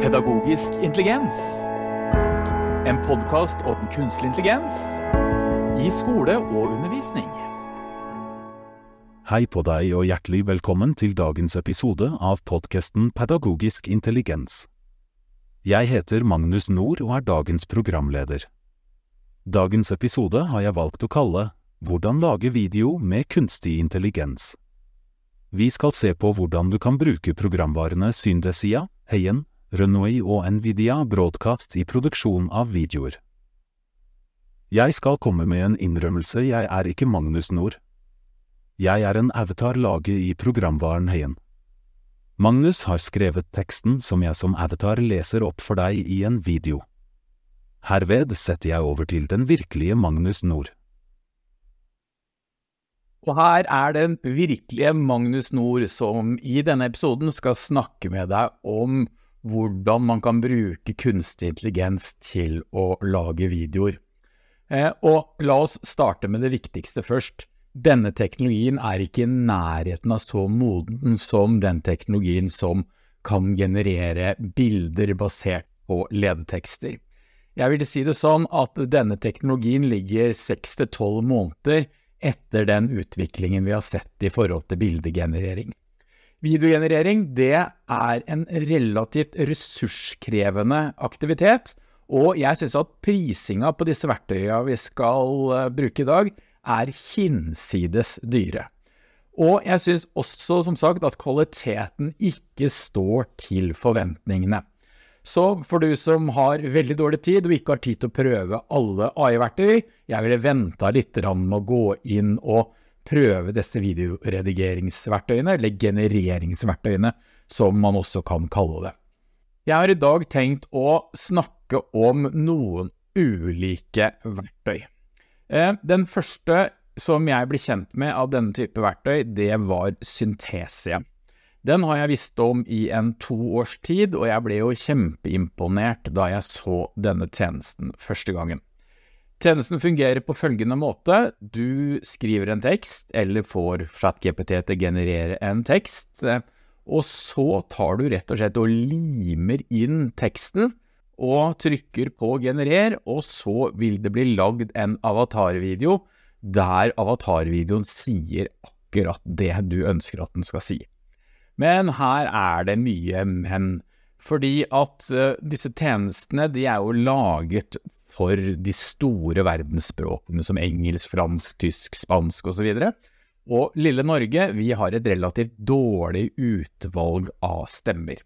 Pedagogisk intelligens. En podkast om kunstig intelligens i skole og undervisning. Hei på deg og hjertelig velkommen til dagens episode av podkasten Pedagogisk intelligens. Jeg heter Magnus Nord og er dagens programleder. Dagens episode har jeg valgt å kalle Hvordan lage video med kunstig intelligens. Vi skal se på hvordan du kan bruke programvarene Syndesia, Heien, Renoi og Nvidia Broadcast i produksjon av videoer. Jeg skal komme med en innrømmelse, jeg er ikke Magnus Nord. Jeg er en avatar laget i programvaren Heien. Magnus har skrevet teksten som jeg som avatar leser opp for deg i en video. Herved setter jeg over til den virkelige Magnus Nord. Og her er den virkelige Magnus Nord som i denne episoden skal snakke med deg om hvordan man kan bruke kunstig intelligens til å lage videoer. Eh, og la oss starte med det viktigste først. Denne teknologien er ikke i nærheten av så moden som den teknologien som kan generere bilder basert på ledetekster. Jeg vil si det sånn at denne teknologien ligger seks til tolv måneder etter den utviklingen vi har sett i forhold til bildegenerering. Videogenerering det er en relativt ressurskrevende aktivitet, og jeg synes at prisinga på disse verktøyene vi skal eh, bruke i dag, er hinsides dyre. Og jeg synes også, som sagt, at kvaliteten ikke står til forventningene. Så for du som har veldig dårlig tid og ikke har tid til å prøve alle AI-verktøy, jeg ville venta litt med å gå inn og prøve disse videoredigeringsverktøyene, eller genereringsverktøyene, som man også kan kalle det. Jeg har i dag tenkt å snakke om noen ulike verktøy. Eh, den første som jeg ble kjent med av denne type verktøy, det var Syntesia. Den har jeg visst om i en to års tid, og jeg ble jo kjempeimponert da jeg så denne tjenesten første gangen. Tjenesten fungerer på følgende måte. Du skriver en tekst, eller får ChatGPT til å generere en tekst, og så tar du rett og slett og limer inn teksten, og trykker på generer, og så vil det bli lagd en avatarvideo der avatarvideoen sier akkurat det du ønsker at den skal si. Men her er det mye men. Fordi at uh, disse tjenestene de er jo laget for de store verdensspråkene som engelsk, fransk, tysk, spansk osv. Og, og lille Norge, vi har et relativt dårlig utvalg av stemmer.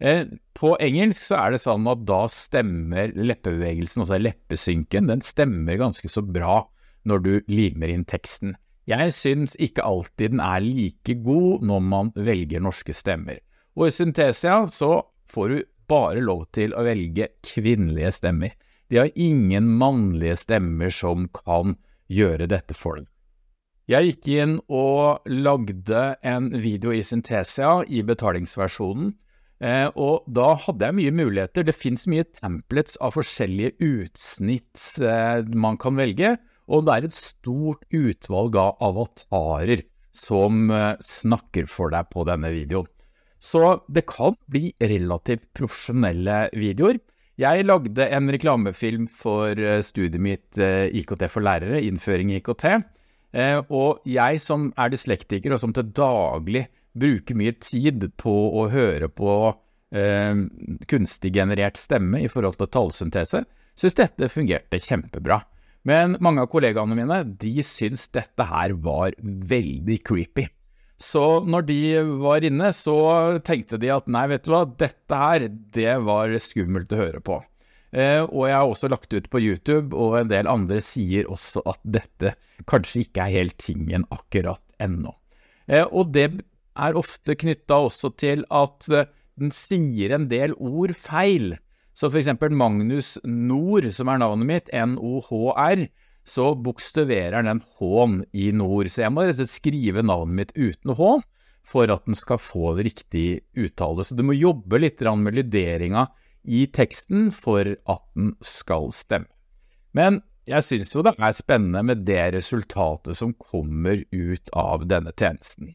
Eh, på engelsk så er det sånn at da stemmer leppebevegelsen, altså leppesynken, den stemmer ganske så bra når du limer inn teksten. Jeg syns ikke alltid den er like god når man velger norske stemmer. Og i Syntesia så får du bare lov til å velge kvinnelige stemmer. De har ingen mannlige stemmer som kan gjøre dette for dem. Jeg gikk inn og lagde en video i Syntesia i betalingsversjonen, eh, og da hadde jeg mye muligheter. Det fins mye templates av forskjellige utsnitt eh, man kan velge, og det er et stort utvalg av avatarer som eh, snakker for deg på denne videoen. Så det kan bli relativt profesjonelle videoer. Jeg lagde en reklamefilm for eh, studiet mitt eh, IKT for lærere, innføring i IKT. Og jeg som er dyslektiker, og som til daglig bruker mye tid på å høre på eh, kunstig generert stemme i forhold til tallsyntese, syns dette fungerte kjempebra. Men mange av kollegaene mine de syns dette her var veldig creepy. Så når de var inne, så tenkte de at nei, vet du hva, dette her, det var skummelt å høre på. Eh, og jeg har også lagt ut på YouTube, og en del andre sier også at dette kanskje ikke er helt tingen akkurat ennå. Eh, og det er ofte knytta også til at eh, den sier en del ord feil. Så eksempel Magnus Nord, som er navnet mitt, N-O-H-R, så bokstaverer den H-en i nord. Så jeg må rett og slett skrive navnet mitt uten H for at den skal få riktig uttale. Så du må jobbe litt med lyderinga i teksten for at den skal stemme. Men jeg syns jo det er spennende med det resultatet som kommer ut av denne tjenesten.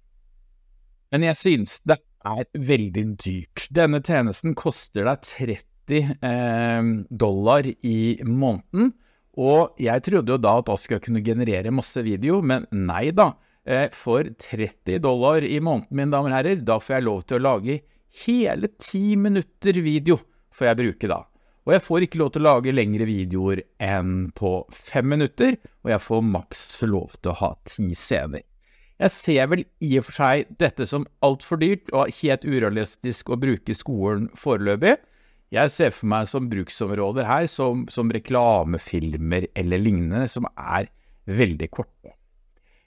Men jeg syns det er veldig dyrt. Denne tjenesten koster deg 30 eh, dollar i måneden, og jeg trodde jo da at jeg kunne generere masse video, men nei da. Eh, for 30 dollar i måneden, mine damer og herrer, da får jeg lov til å lage hele 10 minutter video, får jeg bruke da. Og jeg får ikke lov til å lage lengre videoer enn på fem minutter, og jeg får maks lov til å ha ti scener. Jeg ser vel i og for seg dette som altfor dyrt og helt urealistisk å bruke skolen foreløpig. Jeg ser for meg som bruksområder her som, som reklamefilmer eller lignende, som er veldig korte.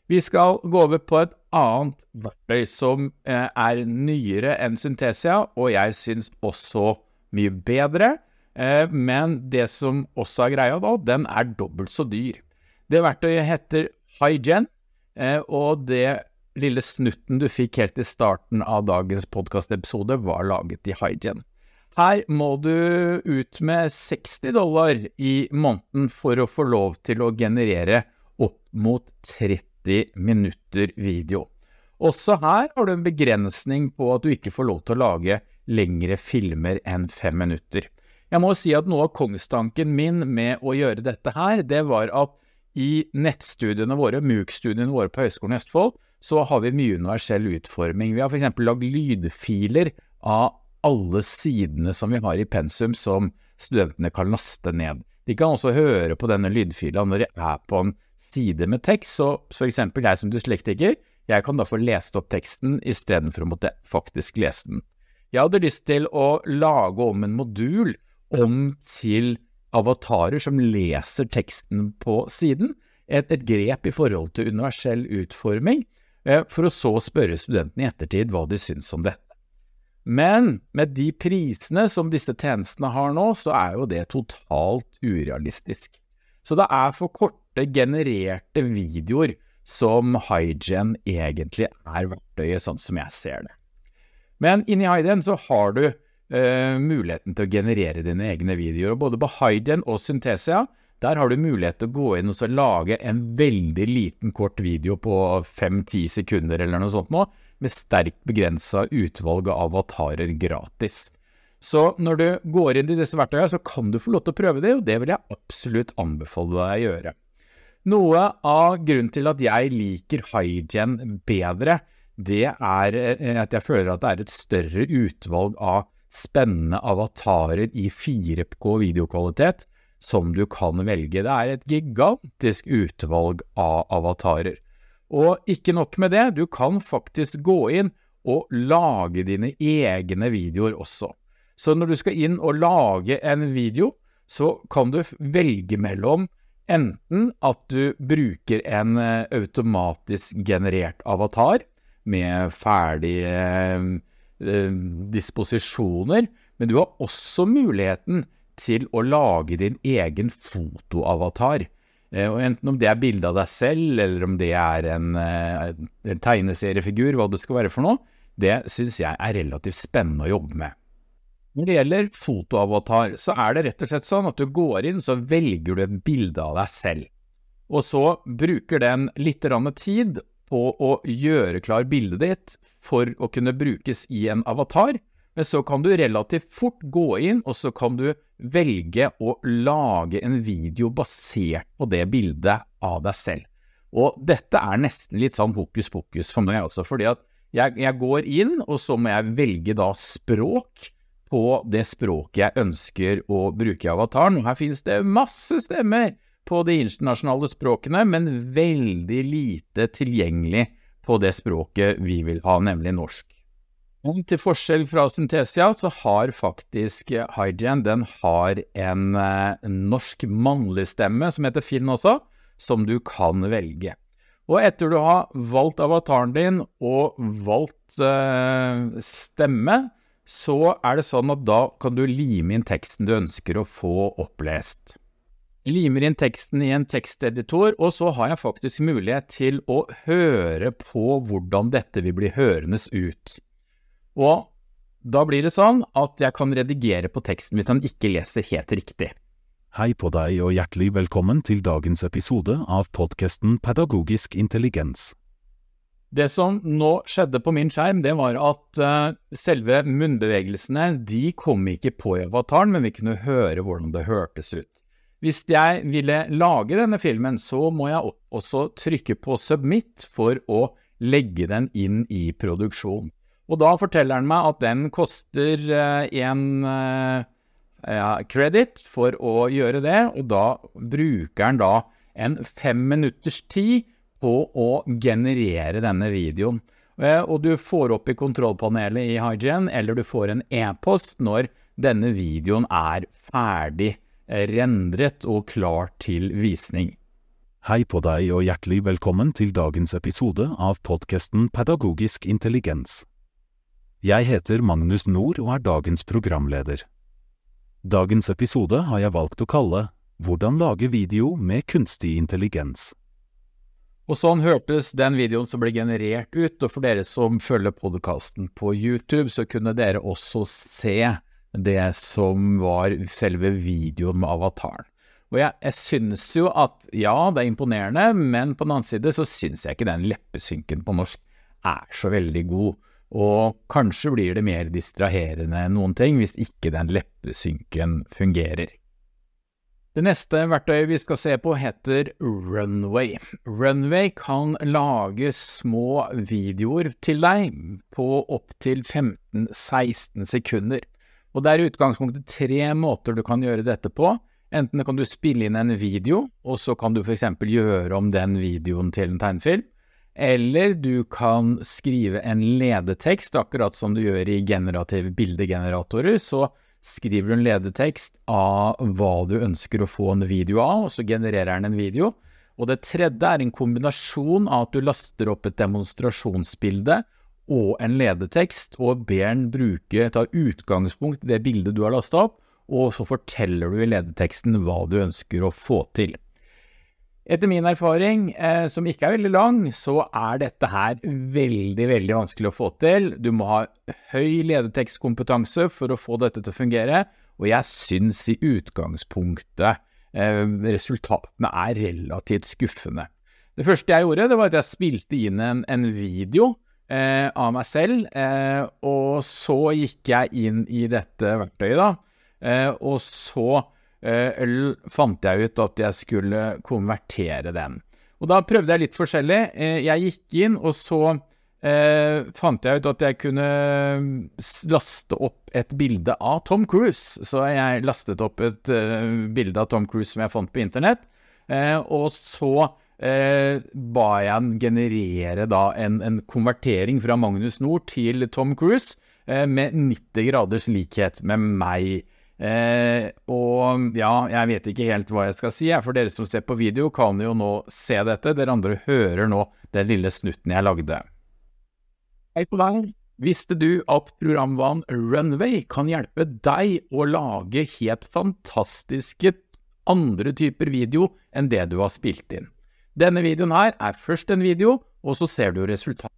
Vi skal gå over på et annet verktøy som eh, er nyere enn Synthesia, og jeg syns også mye bedre. Eh, men det som også er greia da, den er dobbelt så dyr. Det verktøyet heter HiGen, eh, og det lille snutten du fikk helt i starten av dagens podkastepisode, var laget i HiGen. Her må du ut med 60 dollar i måneden for å få lov til å generere opp mot 30 minutter video. Også her har du en begrensning på at du ikke får lov til å lage lengre filmer enn fem minutter. Jeg må si at noe av kongstanken min med å gjøre dette her, det var at i nettstudiene våre, MOOC-studiene våre på Høgskolen i Østfold, så har vi mye universell utforming. Vi har f.eks. lagd lydfiler av alle sidene som vi har i pensum som studentene kan laste ned. De kan også høre på denne lydfila når de er på en side med tekst, så eksempel jeg som dyslektiker, jeg kan da få lest opp teksten istedenfor å måtte faktisk lese den. Jeg hadde lyst til å lage om en modul om til avatarer som leser teksten på siden. Et, et grep i forhold til universell utforming, eh, for å så spørre studentene i ettertid hva de syns om dette. Men med de prisene som disse tjenestene har nå, så er jo det totalt urealistisk. Så det er for korte, genererte videoer som Hygien egentlig er verktøyet, sånn som jeg ser det. Men inni Hygien så har du eh, muligheten til å generere dine egne videoer. Både på Hygien og Synthesia der har du mulighet til å gå inn og lage en veldig liten, kort video på fem-ti sekunder eller noe sånt nå, med sterkt begrensa utvalg av avatarer gratis. Så når du går inn i disse verktøyene, så kan du få lov til å prøve det, og det vil jeg absolutt anbefale deg å gjøre. Noe av grunnen til at jeg liker Hygien bedre, det er eh, at jeg føler at det er et større utvalg av spennende avatarer i 4K videokvalitet som du kan velge. Det er et gigantisk utvalg av avatarer. Og ikke nok med det, du kan faktisk gå inn og lage dine egne videoer også. Så når du skal inn og lage en video, så kan du velge mellom enten at du bruker en eh, automatisk generert avatar med ferdige Eh, disposisjoner, men du har også muligheten til å lage din egen fotoavatar. Eh, og enten om det er bilde av deg selv, eller om det er en, eh, en tegneseriefigur, hva det skal være for noe, det syns jeg er relativt spennende å jobbe med. Når det gjelder fotoavatar, så er det rett og slett sånn at du går inn, så velger du et bilde av deg selv. Og så bruker den litt tid på å gjøre klar bildet ditt for å kunne brukes i en avatar, men så kan du relativt fort gå inn, og så kan du velge å lage en video basert på det bildet av deg selv. Og dette er nesten litt sånn hokus pokus for meg også, fordi at jeg, jeg går inn, og så må jeg velge da språk på det språket jeg ønsker å bruke i avataren. Og her finnes det masse stemmer på de internasjonale språkene, men veldig lite tilgjengelig på det språket vi vil ha, nemlig norsk. Til forskjell fra Synthesia så har faktisk Hygiene den har en eh, norsk mannlig stemme som heter Finn også, som du kan velge. Og etter du har valgt avataren din og valgt eh, stemme, så er det sånn at da kan du lime inn teksten du ønsker å få opplest limer inn teksten i en teksteditor, og så har jeg faktisk mulighet til å høre på hvordan dette vil bli hørendes ut. Og da blir det sånn at jeg kan redigere på teksten hvis han ikke leser helt riktig. Hei på deg og hjertelig velkommen til dagens episode av podkasten Pedagogisk intelligens. Det som nå skjedde på min skjerm, det var at uh, selve munnbevegelsene de kom ikke på i avataren, men vi kunne høre hvordan det hørtes ut. Hvis jeg ville lage denne filmen, så må jeg også trykke på submit for å legge den inn i produksjon. Og da forteller han meg at den koster én uh, uh, credit for å gjøre det, og da bruker han da en fem minutters tid på å generere denne videoen. Eh, og du får opp i kontrollpanelet i Hygen, eller du får en e-post når denne videoen er ferdig eh, rendret og klar til visning. Hei på deg og hjertelig velkommen til dagens episode av podkasten Pedagogisk intelligens. Jeg heter Magnus Nord og er dagens programleder. Dagens episode har jeg valgt å kalle Hvordan lage video med kunstig intelligens. Og sånn hørtes den videoen som ble generert ut, og for dere som følger podkasten på YouTube, så kunne dere også se det som var selve videoen med avataren. Og jeg, jeg syns jo at ja, det er imponerende, men på den annen side så syns jeg ikke den leppesynken på norsk er så veldig god. Og kanskje blir det mer distraherende enn noen ting hvis ikke den leppesynken fungerer. Det neste verktøyet vi skal se på heter Runway. Runway kan lage små videoer til deg på opptil 15-16 sekunder. Og Det er i utgangspunktet tre måter du kan gjøre dette på. Enten kan du spille inn en video, og så kan du f.eks. gjøre om den videoen til en tegnefilm. Eller du kan skrive en ledetekst, akkurat som du gjør i generative bildegeneratorer. så skriver du en ledetekst av hva du ønsker å få en video av, og så genererer den en video. Og det tredje er en kombinasjon av at du laster opp et demonstrasjonsbilde og en ledetekst, og ber den bruke, ta utgangspunkt i det bildet du har lasta opp, og så forteller du i ledeteksten hva du ønsker å få til. Etter min erfaring, eh, som ikke er veldig lang, så er dette her veldig, veldig vanskelig å få til. Du må ha høy ledetekstkompetanse for å få dette til å fungere, og jeg syns i utgangspunktet eh, resultatene er relativt skuffende. Det første jeg gjorde, det var at jeg spilte inn en, en video eh, av meg selv, eh, og så gikk jeg inn i dette verktøyet, da, eh, og så eh, fant jeg ut at jeg skulle konvertere den. Og da prøvde jeg litt forskjellig. Eh, jeg gikk inn, og så eh, fant jeg ut at jeg kunne laste opp et bilde av Tom Cruise. Så jeg lastet opp et eh, bilde av Tom Cruise som jeg fant på internett. Eh, og så eh, ba jeg han generere da en, en, konvertering fra Magnus Nord til Tom Cruise eh, med 90 graders likhet med meg. Eh, og ja, jeg vet ikke helt hva jeg skal si, for dere som ser på video, kan jo nå se dette. Dere andre hører nå den lille snutten jeg lagde. Hei på deg! Visste du at programvaren Runway kan hjelpe deg å lage helt fantastiske andre typer video enn det du har spilt inn? Denne videoen her er først en video, og så ser du resultatet.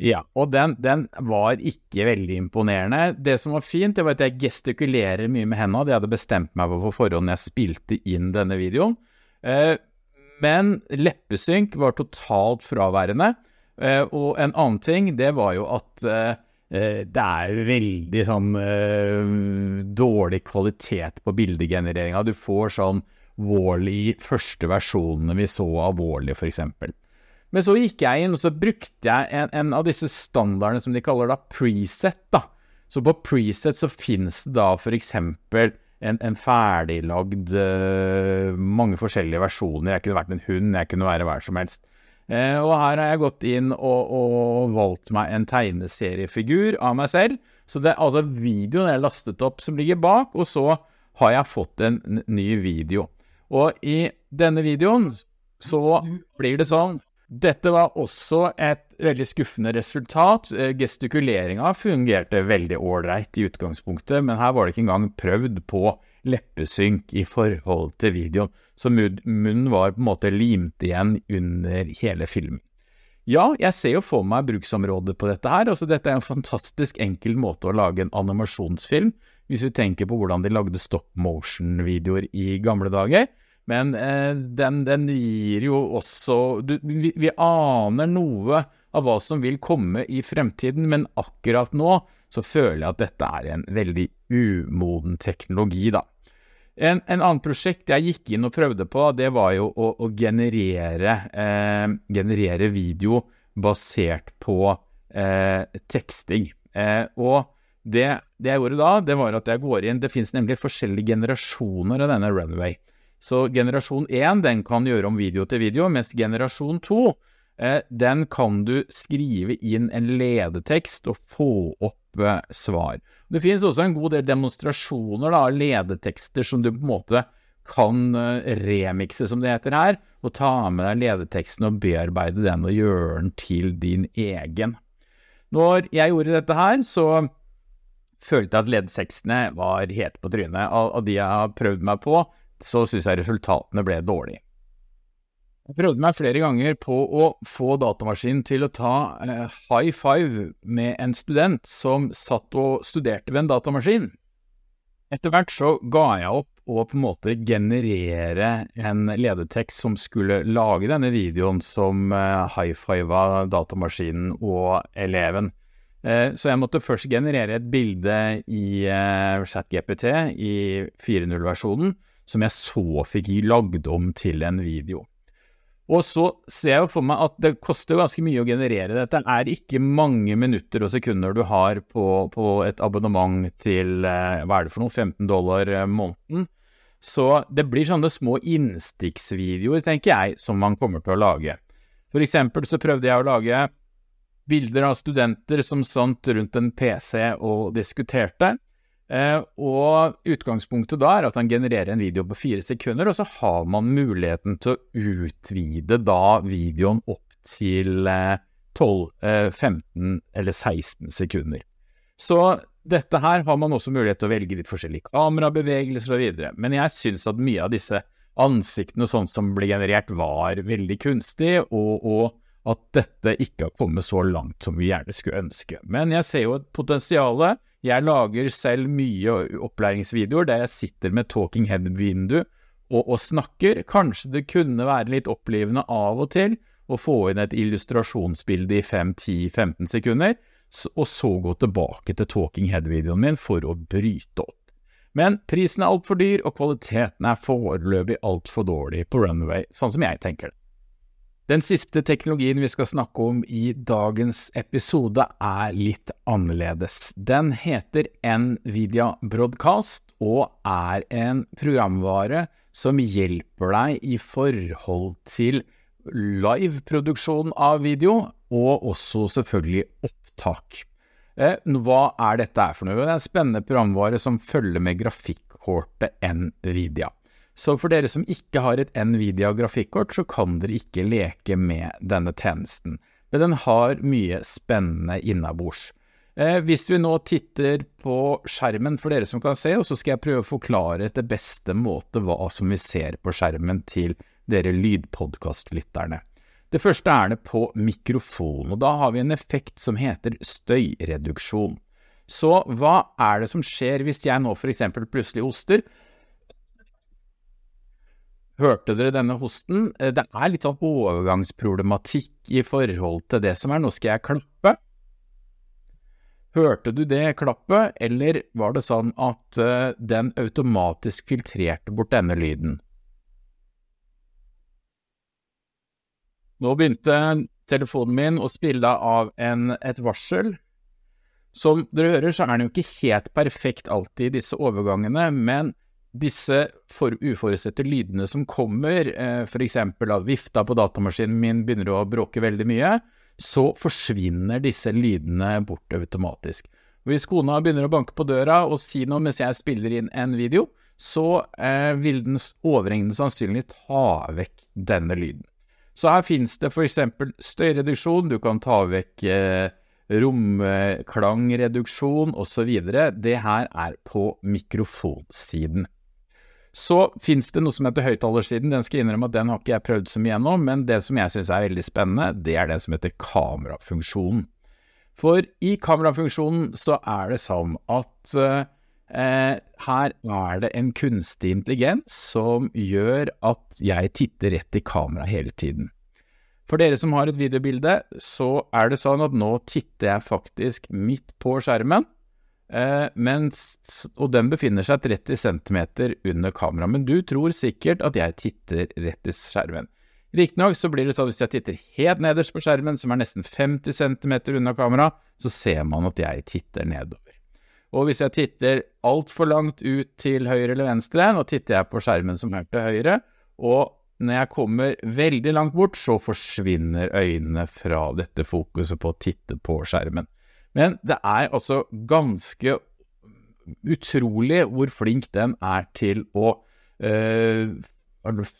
Ja, og den, den, var ikke veldig imponerende. Det som var fint, det var at jeg gestikulerer mye med hendene. Det hadde bestemt meg på forhånd jeg spilte inn denne videoen. Eh, men leppesynk var totalt fraværende. Eh, og en annen ting, det var jo at eh, det er veldig sånn dårlig kvalitet på bildegenereringa. Du får sånn Wall-E første versjonene vi så av Wall-E, for eksempel. Men så gikk jeg inn og så brukte jeg en, en av disse standardene som de kaller da preset. da. Så på preset så finnes det da f.eks. En, en ferdiglagd uh, mange forskjellige versjoner. Jeg kunne vært en hund, jeg kunne være hver som helst. Uh, og her har jeg gått inn og, og, valgt meg en tegneseriefigur av meg selv. Så det er altså videoen jeg lastet opp som ligger bak, og så har jeg fått en ny video. Og i denne videoen så blir det sånn dette var også et veldig skuffende resultat. Eh, gestikuleringa fungerte veldig ålreit i utgangspunktet, men her var det ikke engang prøvd på leppesynk i forhold til videoen, så munnen var på en måte limt igjen under hele filmen. Ja, jeg ser jo for meg bruksområdet på dette her. altså Dette er en fantastisk enkel måte å lage en animasjonsfilm, hvis vi tenker på hvordan de lagde stop motion-videoer i gamle dager. Men eh, den, den, gir jo også du, vi, vi, aner noe av hva som vil komme i fremtiden, men akkurat nå så føler jeg at dette er en veldig umoden teknologi, da. En, en annen prosjekt jeg gikk inn og prøvde på, det var jo å, å generere, eh, generere, video basert på eh, teksting. Eh, og det, det, jeg gjorde da, det var at jeg går inn Det finnes nemlig forskjellige generasjoner av denne Runway. Så generasjon 1 den kan gjøre om video til video, mens generasjon 2 eh, den kan du skrive inn en ledetekst og få opp eh, svar. Det finnes også en god del demonstrasjoner av ledetekster som du på en måte kan eh, remikse, som det heter her, og ta med deg ledeteksten og bearbeide den og gjøre den til din egen. Når jeg gjorde dette her, så følte jeg at ledetekstene var helt på trynet. Av, de jeg har prøvd meg på, så syns jeg resultatene ble dårlige. Jeg prøvde meg flere ganger på å få datamaskinen til å ta eh, high five med en student som satt og studerte ved en datamaskin. Etter hvert så ga jeg opp å på en måte generere en ledetekst som skulle lage denne videoen som eh, high fiva datamaskinen og eleven. Eh, så jeg måtte først generere et bilde i eh, ChatGPT i 4.0-versjonen, som jeg så fikk lagd om til en video. Og så ser jeg jo for meg at det koster ganske mye å generere dette. Det er ikke mange minutter og sekunder du har på, på et abonnement til eh, hva er det for noe, 15 dollar eh, måneden. Så det blir sånne små innstikksvideoer, tenker jeg, som man kommer til å lage. For eksempel så prøvde jeg å lage bilder av studenter som satt rundt en PC og diskuterte. Eh, og utgangspunktet da er at han genererer en video på fire sekunder, og så har man muligheten til å utvide da videoen opp til 12, eh, 15 eh, eller 16 sekunder. Så dette her har man også mulighet til å velge litt forskjellige kamerabevegelser og videre. Men jeg syns at mye av disse ansiktene og sånt som ble generert, var veldig kunstig, og, og, at dette ikke har kommet så langt som vi gjerne skulle ønske. Men jeg ser jo et potensial jeg lager selv mye opplæringsvideoer der jeg sitter med talking head-vindu og, og, snakker. Kanskje det kunne være litt opplivende av og til å få inn et illustrasjonsbilde i 5-10-15 sekunder, og så gå tilbake til talking head-videoen min for å bryte opp. Men prisen er altfor dyr, og kvaliteten er foreløpig altfor dårlig på Runway, sånn som jeg tenker det. Den siste teknologien vi skal snakke om i dagens episode er litt annerledes. Den heter Nvidia Broadcast og er en programvare som hjelper deg i forhold til liveproduksjon av video, og også selvfølgelig opptak. Eh, hva er dette for noe? Det er en spennende programvare som følger med grafikkortet Nvidia. Så for dere som ikke har et Nvidia grafikkort, så kan dere ikke leke med denne tjenesten. Men den har mye spennende innabords. Eh, hvis vi nå titter på skjermen for dere som kan se, og så skal jeg prøve å forklare etter beste måte hva som vi ser på skjermen til dere lydpodkastlytterne. Det første er det på mikrofon, og da har vi en effekt som heter støyreduksjon. Så hva er det som skjer hvis jeg nå eksempel plutselig hoster? Hørte dere denne hosten? Eh, det er litt sånn overgangsproblematikk i forhold til det som er. Nå skal jeg klappe. Hørte du det klappet, eller var det sånn at uh, den automatisk filtrerte bort denne lyden? Nå begynte telefonen min å spille av en, et varsel. Som dere hører, så er den jo ikke helt perfekt alltid, disse overgangene, men disse for uforutsette lydene som kommer, eh, f.eks. at vifta på datamaskinen min begynner å bråke veldig mye, så forsvinner disse lydene bort automatisk. Hvis kona begynner å banke på døra og si noe mens jeg spiller inn en video, så eh, vil den overhengende sannsynlig ta vekk denne lyden. Så her finnes det f.eks. støyreduksjon, du kan ta vekk eh, romklangreduksjon osv. Det her er på mikrofonsiden. Så fins det noe som heter høyttalersiden. Den skal innrømme at den har ikke jeg prøvd så mye gjennom, men det som jeg syns er veldig spennende, det er det som heter kamerafunksjonen. For i kamerafunksjonen så er det sånn at eh, her er det en kunstig intelligens som gjør at jeg titter rett i kamera hele tiden. For dere som har et videobilde, så er det sånn at nå titter jeg faktisk midt på skjermen, eh, mens, og den befinner seg 30 cm under kameraet. Men du tror sikkert at jeg titter rett i skjermen. Riktignok så blir det sånn at hvis jeg titter helt nederst på skjermen, som er nesten 50 cm unna kameraet, så ser man at jeg titter nedover. Og hvis jeg titter altfor langt ut til høyre eller venstre, nå titter jeg på skjermen som er til høyre, og når jeg kommer veldig langt bort, så forsvinner øynene fra dette fokuset på å titte på skjermen. Men det er altså ganske utrolig hvor flink den er til å øh,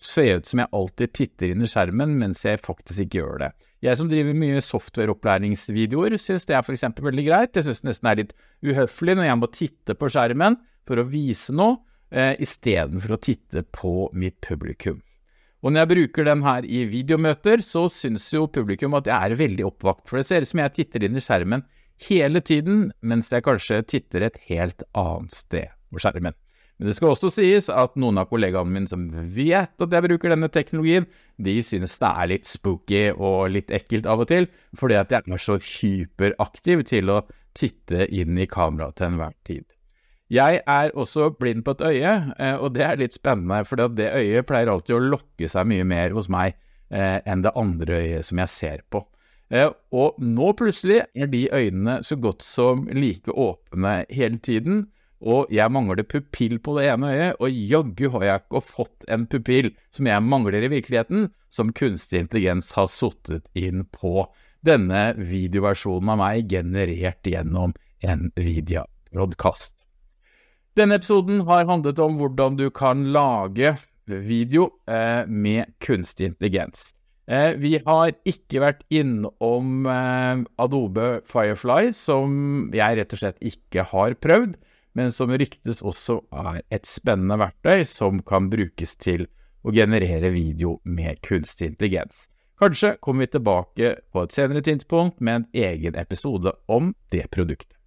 se ut som jeg alltid titter inn i skjermen, mens jeg faktisk ikke gjør det. Jeg som driver mye softwareopplæringsvideoer, syns det er f.eks. veldig greit. Jeg syns det nesten er litt uhøflig når jeg må titte på skjermen for å vise noe, eh, istedenfor å titte på mitt publikum. Og når jeg bruker den her i videomøter, så syns jo publikum at jeg er veldig oppvakt, for det ser ut som jeg titter inn i skjermen hele tiden, mens jeg kanskje titter et helt annet sted på skjermen. Men det skal også sies at noen av kollegaene mine som vet at jeg bruker denne teknologien, de synes det er litt spooky og litt ekkelt av og til, fordi at jeg er så hyperaktiv til å titte inn i kameraet til enhver tid. Jeg er også blind på et øye, eh, og det er litt spennende, for det øyet pleier alltid å lokke seg mye mer hos meg eh, enn det andre øyet som jeg ser på. Eh, og nå plutselig er de øynene så godt som like åpne hele tiden, og jeg mangler pupill på det ene øyet, og jaggu har jeg ikke fått en pupill som jeg mangler i virkeligheten, som kunstig intelligens har sittet inn på denne videoversjonen av meg, generert gjennom en videobrodkast. Denne episoden har handlet om hvordan du kan lage video eh, med kunstig intelligens. Eh, vi har ikke vært innom eh, Adobe Firefly, som jeg rett og slett ikke har prøvd, men som ryktes også er et spennende verktøy som kan brukes til å generere video med kunstig intelligens. Kanskje kommer vi tilbake på et senere tidspunkt med en egen episode om det produktet.